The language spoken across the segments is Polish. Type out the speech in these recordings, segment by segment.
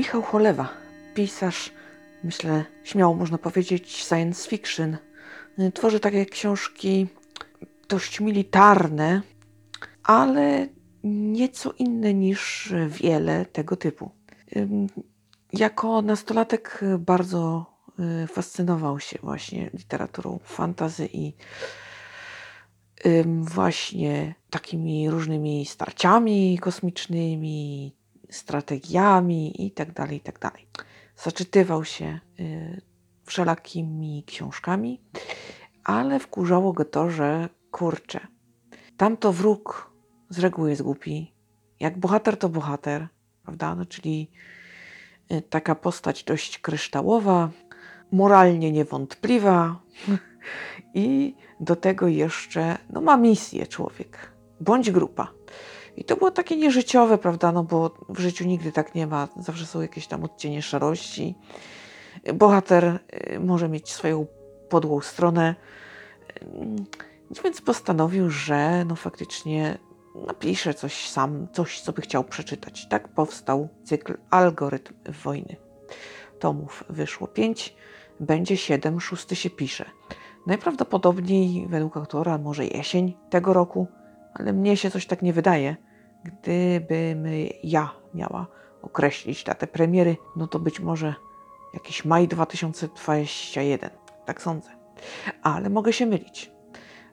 Michał Cholewa, pisarz, myślę, śmiało można powiedzieć, science fiction. Tworzy takie książki dość militarne, ale nieco inne niż wiele tego typu. Jako nastolatek bardzo y, fascynował się właśnie literaturą fantazy i właśnie takimi różnymi starciami kosmicznymi, strategiami itd. Tak itd. Tak Zaczytywał się y, wszelakimi książkami, ale wkurzało go to, że kurczę, tamto wróg z reguły jest głupi. Jak bohater to bohater, prawda? No, czyli y, taka postać dość kryształowa, moralnie niewątpliwa i do tego jeszcze no, ma misję człowiek, bądź grupa. I to było takie nieżyciowe, prawda, no bo w życiu nigdy tak nie ma, zawsze są jakieś tam odcienie szarości. Bohater y, może mieć swoją podłą stronę, y, więc postanowił, że no faktycznie napisze coś sam, coś, co by chciał przeczytać. Tak powstał cykl Algorytm wojny. Tomów wyszło pięć, będzie siedem, szósty się pisze. Najprawdopodobniej według autora może jesień tego roku, ale mnie się coś tak nie wydaje. Gdybym ja miała określić datę premiery, no to być może jakiś maj 2021. Tak sądzę. Ale mogę się mylić.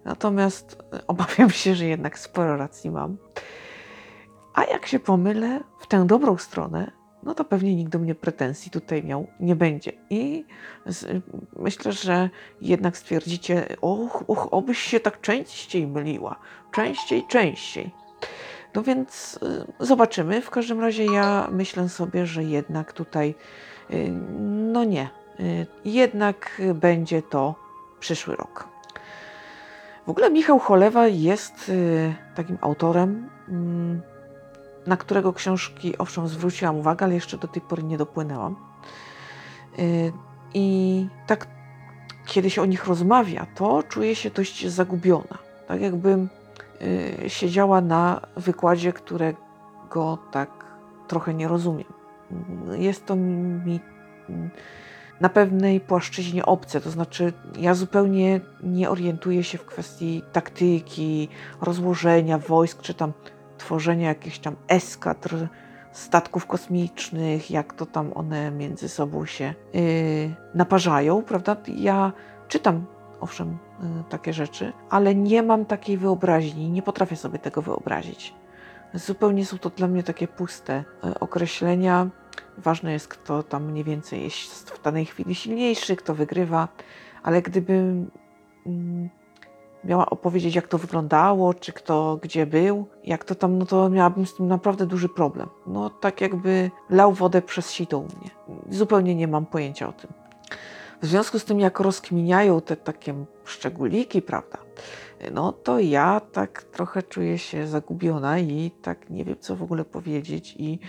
Natomiast obawiam się, że jednak sporo racji mam. A jak się pomylę w tę dobrą stronę, no to pewnie nikt do mnie pretensji tutaj miał nie będzie. I z, myślę, że jednak stwierdzicie, och, och, obyś się tak częściej myliła. Częściej, częściej. No więc y, zobaczymy. W każdym razie ja myślę sobie, że jednak tutaj, y, no nie, y, jednak będzie to przyszły rok. W ogóle Michał Cholewa jest takim autorem, mm, na którego książki owszem zwróciłam uwagę, ale jeszcze do tej pory nie dopłynęłam. I tak, kiedy się o nich rozmawia, to czuję się dość zagubiona. Tak jakbym Y, siedziała na wykładzie, którego tak trochę nie rozumiem. Jest to mi na pewnej płaszczyźnie obce, to znaczy ja zupełnie nie orientuję się w kwestii taktyki, rozłożenia wojsk, czy tam tworzenia jakichś tam eskadr statków kosmicznych, jak to tam one między sobą się yy, naparzają, prawda? Ja czytam owszem, y, takie rzeczy, ale nie mam takiej wyobraźni, nie potrafię sobie tego wyobrazić. Zupełnie są to dla mnie takie puste y, określenia. Ważne jest, kto tam mniej więcej jest w danej chwili silniejszy, kto wygrywa, ale gdybym mm, miała opowiedzieć, jak to wyglądało, czy kto gdzie był, jak to tam, no to miałabym z tym naprawdę duży problem. No tak jakby lał wodę przez sito u mnie. Zupełnie nie mam pojęcia o tym. W związku z tym, jak rozkminiają te takie szczególiki, prawda, no to ja tak trochę czuję się zagubiona i tak nie wiem, co w ogóle powiedzieć. I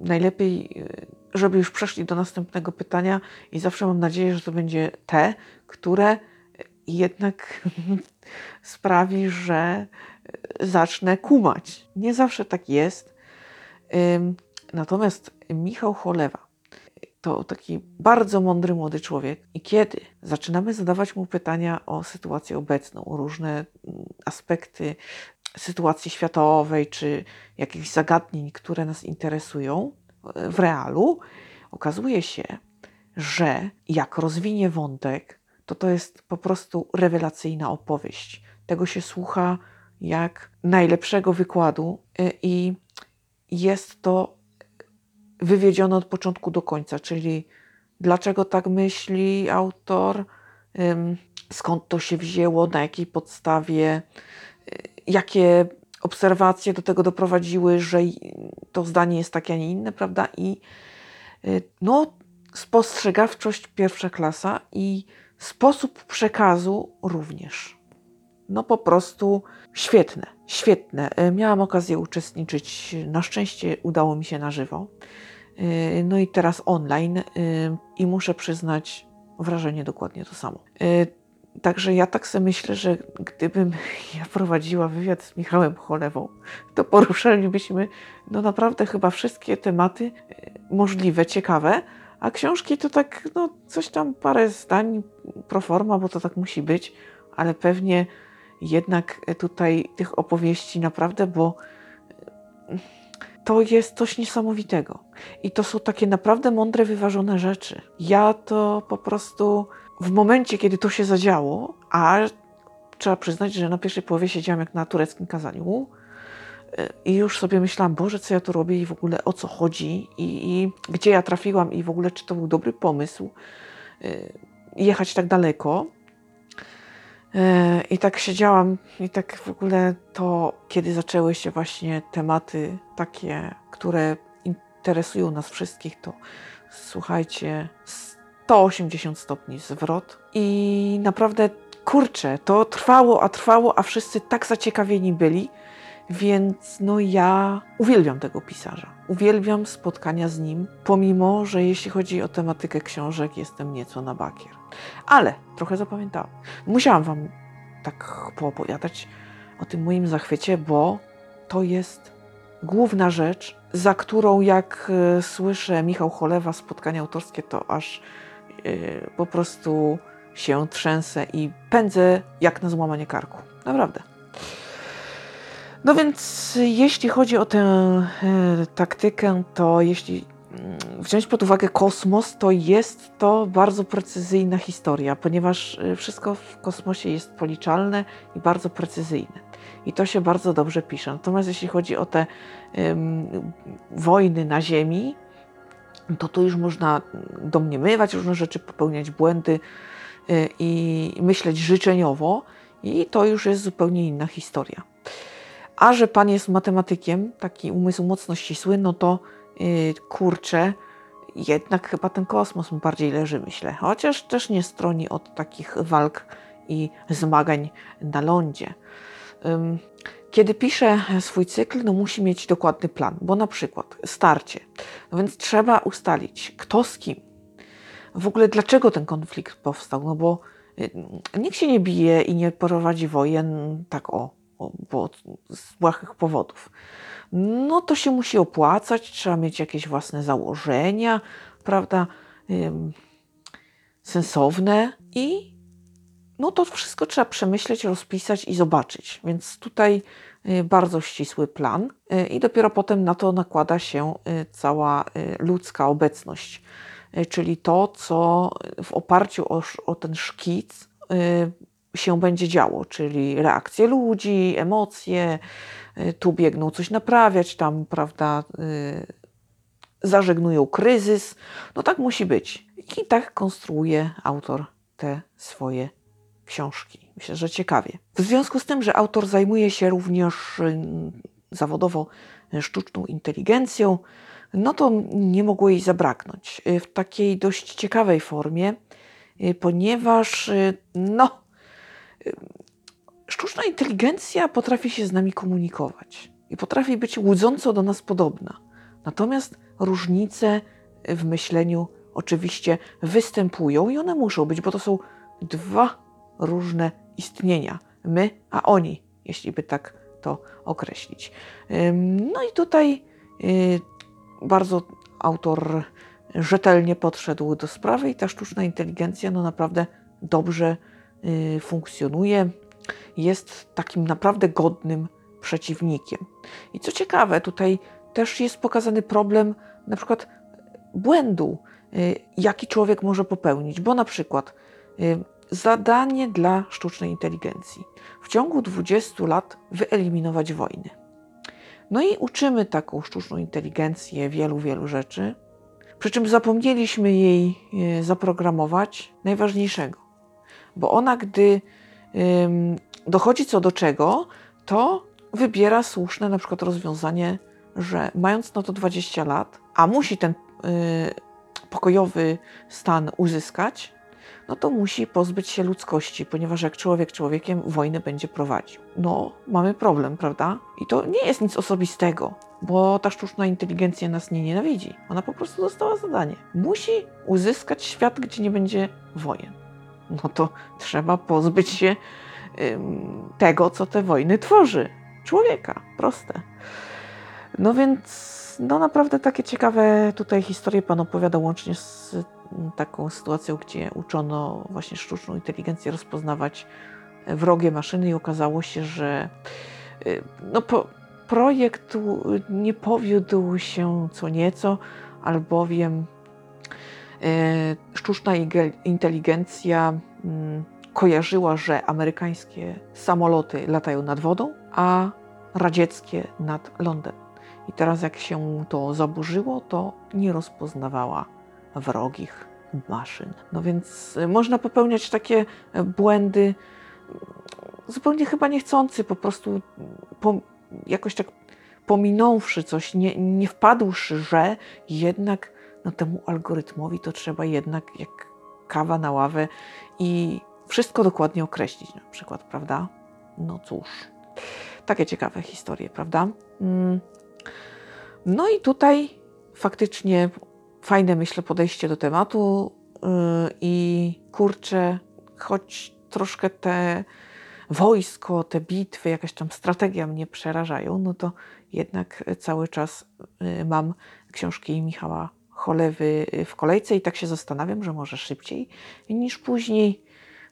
najlepiej, y, żeby już przeszli do następnego pytania, i zawsze mam nadzieję, że to będzie te, które jednak sprawi, że y, zacznę kumać. Nie zawsze tak jest. Natomiast Michał Cholewa to taki bardzo mądry młody człowiek. I kiedy zaczynamy zadawać mu pytania o sytuację obecną, o różne mm, aspekty sytuacji światowej, czy jakichś zagadnień, które nas interesują w realu, okazuje się, że jak rozwinie wątek, to to jest po prostu rewelacyjna opowieść. Tego się słucha jak najlepszego wykładu y, i jest to wywiedzione od początku do końca, czyli dlaczego tak myśli autor, skąd to się wzięło, na jakiej podstawie, y, jakie obserwacje do tego doprowadziły, że to zdanie jest takie, a nie inne, prawda? I y, no, spostrzegawczość pierwsza klasa i sposób przekazu również. No po prostu świetne, świetne. Y, miałam okazję uczestniczyć, na szczęście udało mi się na żywo. Y, no i teraz online y, i muszę przyznać, wrażenie dokładnie to samo. Także ja tak sobie myślę, że gdybym ja prowadziła wywiad z Michałem Cholewą, to poruszalibyśmy no naprawdę chyba wszystkie tematy e, możliwe, ciekawe, a książki to tak, no coś tam, parę zdań pro forma, bo to tak musi być, ale pewnie jednak tutaj tych opowieści naprawdę, bo e, to jest coś niesamowitego. I to są takie naprawdę mądre, wyważone rzeczy. Ja to po prostu w momencie, kiedy to się zadziało, a trzeba przyznać, że na pierwszej połowie siedziałam jak na tureckim kazaniu y, i już sobie myślałam, Boże, co ja tu robię i w ogóle o co chodzi i, i gdzie ja trafiłam i w ogóle czy to był dobry pomysł jechać tak daleko. Y, I tak siedziałam i tak w ogóle to, kiedy zaczęły się właśnie tematy takie, które interesują nas wszystkich, to słuchajcie, 180 stopni zwrot i naprawdę kurczę, to trwało, a trwało, a wszyscy tak zaciekawieni byli, więc no ja uwielbiam tego pisarza. Uwielbiam spotkania z nim, pomimo, że jeśli chodzi o tematykę książek, jestem nieco na bakier. Ale trochę zapamiętałam. Musiałam wam tak poopowiadać o tym moim zachwycie, bo to jest główna rzecz, za którą jak e, słyszę Michał Cholewa spotkania autorskie, to aż yy, po prostu się trzęsę i pędzę jak na złamanie karku. Naprawdę. No więc jeśli chodzi o tę e, taktykę, to jeśli mm, wziąć pod uwagę kosmos, to jest to bardzo precyzyjna historia, ponieważ e, wszystko w kosmosie jest policzalne i bardzo precyzyjne. I to się bardzo dobrze pisze. Natomiast jeśli chodzi o te wojny na Ziemi, to tu już można domniemywać różne rzeczy, popełniać błędy y, i myśleć życzeniowo, i to już jest zupełnie inna historia. A że pan jest matematykiem, taki umysł mocno ścisły, no to yy, kurczę, jednak chyba ten kosmos mu bardziej leży, myślę. Chociaż też nie stroni od takich walk i zmagań na lądzie. Kiedy pisze swój cykl, no musi mieć dokładny plan, bo na przykład starcie. No więc trzeba ustalić, kto z kim. W ogóle dlaczego ten konflikt powstał? No bo y, nikt się nie bije i nie prowadzi wojen tak o bo z błahych powodów. No to się musi opłacać, trzeba mieć jakieś własne założenia, prawda, sensowne i no to wszystko trzeba przemyśleć, rozpisać i zobaczyć. Więc tutaj y, bardzo ścisły plan y, i dopiero potem na to nakłada się y, cała ludzka obecność, czyli to, co w oparciu o, o ten szkic się będzie działo, czyli reakcje ludzi, emocje, tu biegną coś naprawiać, tam, prawda, zażegnują kryzys. No tak musi być. I tak konstruuje autor te swoje książki. Myślę, że ciekawie. W związku z tym, że autor zajmuje się również mm, zawodowo sztuczną inteligencją, no to nie mogło jej zabraknąć w takiej dość ciekawej formie, ponieważ no, sztuczna inteligencja potrafi się z nami komunikować i potrafi być łudząco do nas podobna. Natomiast różnice w myśleniu oczywiście występują i one muszą być, bo to są dwa różne istnienia. My, a oni, jeśli by tak to określić. No i tutaj y, bardzo autor rzetelnie podszedł do sprawy i ta sztuczna inteligencja no naprawdę dobrze funkcjonuje. Jest takim naprawdę godnym przeciwnikiem. I co ciekawe, tutaj też jest pokazany problem na przykład błędu, y, jaki człowiek może popełnić, bo na przykład Zadanie dla sztucznej inteligencji. W ciągu 20 lat wyeliminować wojny. No i uczymy taką sztuczną inteligencję wielu, wielu rzeczy, przy czym zapomnieliśmy jej zaprogramować najważniejszego. Bo ona, gdy dochodzi co do czego, to wybiera słuszne na przykład rozwiązanie, że mając na to 20 lat, a musi ten y, pokojowy stan uzyskać, no to musi pozbyć się ludzkości, ponieważ jak człowiek człowiekiem wojnę będzie prowadził. No, mamy problem, prawda? I to nie jest nic osobistego, bo ta sztuczna inteligencja nas nie nienawidzi. Ona po prostu dostała zadanie. Musi uzyskać świat, gdzie nie będzie wojen. No to trzeba pozbyć się tego, co te wojny tworzy. Człowieka. Proste. No więc, no naprawdę takie ciekawe tutaj historie Pan opowiada łącznie z taką sytuacją, gdzie uczono właśnie sztuczną inteligencję rozpoznawać wrogie maszyny i okazało się, że y, no, po, projekt nie powiódł się co nieco, albowiem sztuczna inteligencja mm, kojarzyła, że amerykańskie samoloty latają nad wodą, a radzieckie nad lądem. I teraz, jak się to zaburzyło, to nie rozpoznawała wrogich maszyn. No więc można popełniać takie błędy, zupełnie chyba niechcący, po prostu po, jakoś tak pominąwszy coś, nie, nie wpadłszy, że jednak no, temu algorytmowi to trzeba jednak jak kawa na ławę i wszystko dokładnie określić na przykład, prawda? No cóż, takie ciekawe historie, prawda? Mm. No i tutaj faktycznie fajne, myślę, podejście do tematu yy, i kurczę, choć troszkę te wojsko, te bitwy, jakaś tam strategia mnie przerażają, no to jednak cały czas yy, mam książki Michała Cholewy w kolejce i tak się zastanawiam, że może szybciej niż później.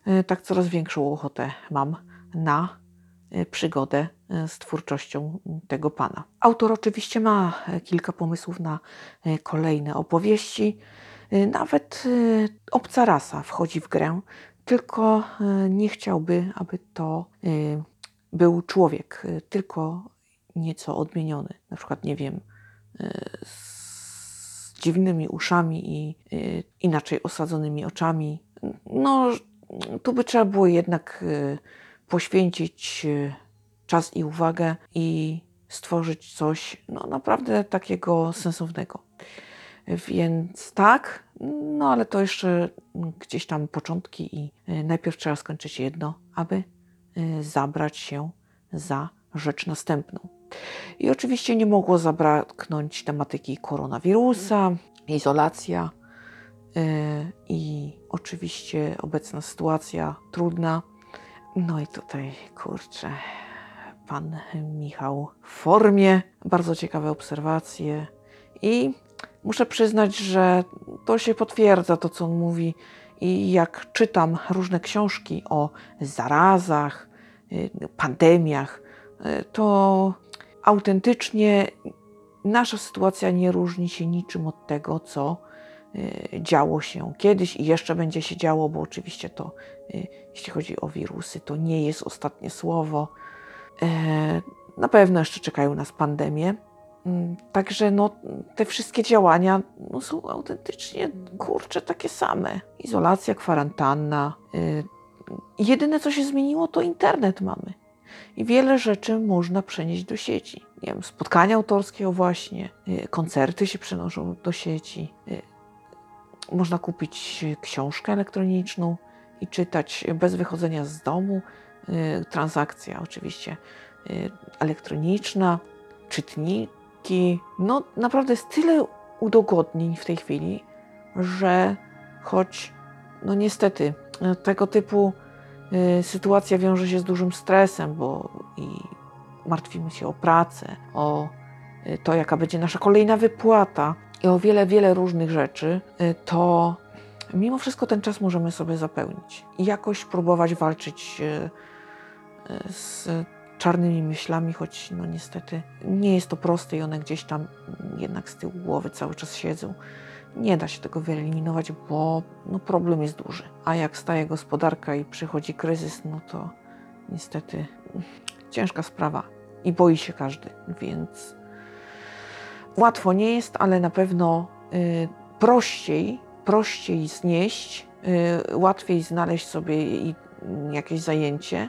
Yy, tak coraz większą ochotę mam na przygodę z twórczością tego pana. Autor oczywiście ma kilka pomysłów na kolejne opowieści. Nawet obca rasa wchodzi w grę, tylko nie chciałby, aby to był człowiek, tylko nieco odmieniony. Na przykład, nie wiem, z dziwnymi uszami i inaczej osadzonymi oczami. No, tu by trzeba było jednak poświęcić czas i uwagę i stworzyć coś no, naprawdę takiego sensownego. Więc tak, no ale to jeszcze gdzieś tam początki i y, najpierw trzeba skończyć jedno, aby y, zabrać się za rzecz następną. I oczywiście nie mogło zabraknąć tematyki koronawirusa, izolacja yy, i oczywiście obecna sytuacja trudna. No i tutaj kurczę, pan Michał w formie. Bardzo ciekawe obserwacje i muszę przyznać, że to się potwierdza to, co on mówi. I jak czytam różne książki o zarazach, y, pandemiach, y, to autentycznie nasza sytuacja nie różni się niczym od tego, co y, działo się kiedyś i jeszcze będzie się działo, bo oczywiście to, jeśli chodzi o wirusy, to nie jest ostatnie słowo. E, na pewno jeszcze czekają nas pandemie. Mm, także no, te wszystkie działania no, są autentycznie, kurcze, takie same. Izolacja, kwarantanna. Y, jedyne, co się zmieniło, to internet mamy. I wiele rzeczy można przenieść do sieci. Nie wiem, spotkania autorskie, właśnie, y, koncerty się przenoszą do sieci. Y, można kupić książkę elektroniczną i czytać bez wychodzenia z domu. Y, transakcja oczywiście elektroniczna, czytniki. No naprawdę jest tyle udogodnień w tej chwili, że choć no niestety tego typu sytuacja wiąże się z dużym stresem, bo i martwimy się o pracę, o to, jaka będzie nasza kolejna wypłata i o wiele, wiele różnych rzeczy, to mimo wszystko ten czas możemy sobie zapełnić i jakoś próbować walczyć z czarnymi myślami, choć no niestety nie jest to proste i one gdzieś tam jednak z tyłu głowy cały czas siedzą. Nie da się tego wyeliminować, bo no problem jest duży. A jak staje gospodarka i przychodzi kryzys, no to niestety ciężka sprawa i boi się każdy, więc łatwo nie jest, ale na pewno y, prościej, prościej znieść, y, łatwiej znaleźć sobie i, jakieś zajęcie,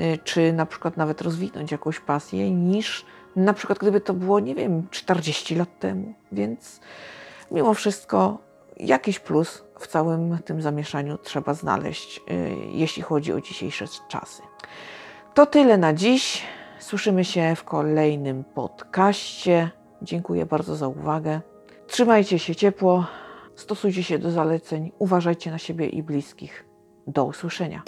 Y, czy na przykład nawet rozwinąć jakąś pasję, niż na przykład gdyby to było, nie wiem, 40 lat temu. Więc mimo wszystko jakiś plus w całym tym zamieszaniu trzeba znaleźć, y, jeśli chodzi o dzisiejsze czasy. To tyle na dziś. Słyszymy się w kolejnym podcaście. Dziękuję bardzo za uwagę. Trzymajcie się ciepło, stosujcie się do zaleceń, uważajcie na siebie i bliskich. Do usłyszenia.